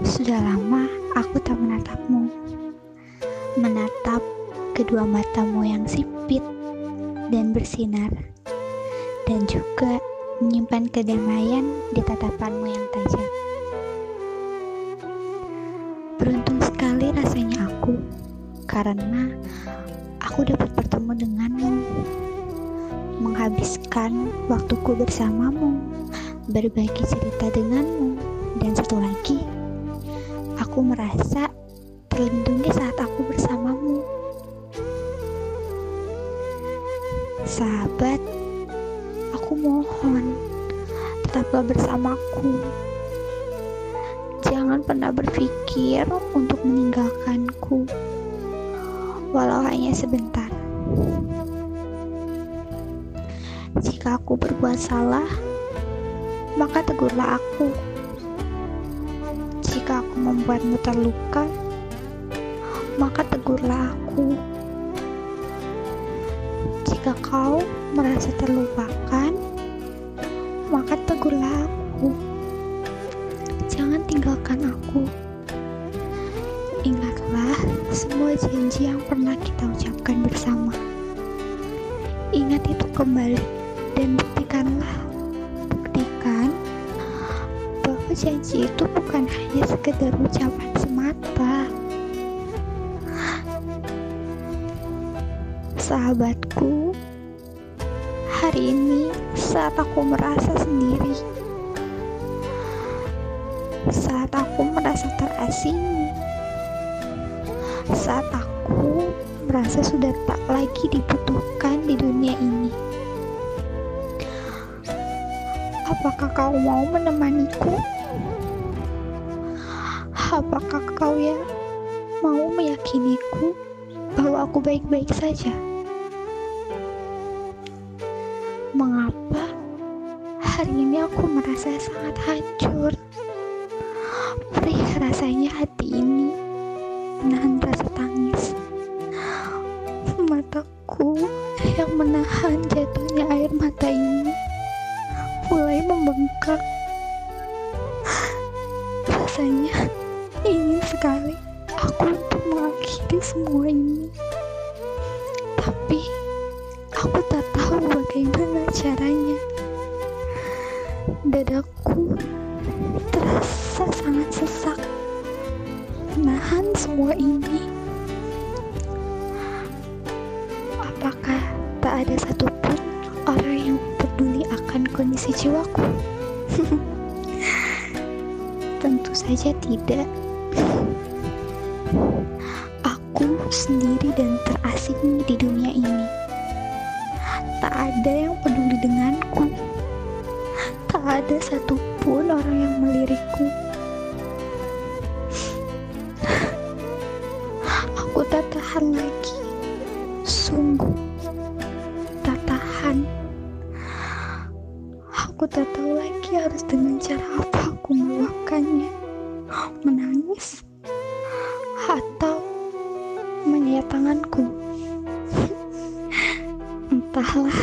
Sudah lama aku tak menatapmu. Menatap kedua matamu yang sipit dan bersinar. Dan juga menyimpan kedamaian di tatapanmu yang tajam. Beruntung sekali rasanya aku karena aku dapat bertemu denganmu. Menghabiskan waktuku bersamamu, berbagi cerita denganmu, dan satu lagi, aku merasa terlindungi saat aku bersamamu. Sahabat, aku mohon tetaplah bersamaku. Jangan pernah berpikir untuk meninggalkanku, walau hanya sebentar. Jika aku berbuat salah, maka tegurlah aku. Membuatmu terluka, maka tegurlah aku. Jika kau merasa terlupakan, maka tegurlah aku. Jangan tinggalkan aku. Ingatlah semua janji yang pernah kita ucapkan bersama. Ingat itu kembali dan buktikanlah janji itu bukan hanya sekedar ucapan semata. Sahabatku hari ini saat aku merasa sendiri saat aku merasa terasing saat aku merasa sudah tak lagi dibutuhkan di dunia ini Apakah kau mau menemaniku? Apakah kau ya mau meyakiniku bahwa aku baik-baik saja? Mengapa hari ini aku merasa sangat hancur? Perih rasanya hati ini menahan rasa tangis. Mataku yang menahan jatuhnya air mata ini mulai membengkak. Rasanya ingin sekali aku untuk mengakhiri semua ini. Tapi aku tak tahu bagaimana caranya. Dadaku terasa sangat sesak. Menahan semua ini. Apakah tak ada peduli kondisi jiwaku? Tentu saja tidak. Aku sendiri dan terasing di dunia ini. Tak ada yang peduli denganku. Tak ada satupun orang yang melirikku. Aku tak tahan lagi. Aku tak tahu lagi harus dengan cara apa aku meluapkannya. Menangis atau menyayat tanganku. Entahlah.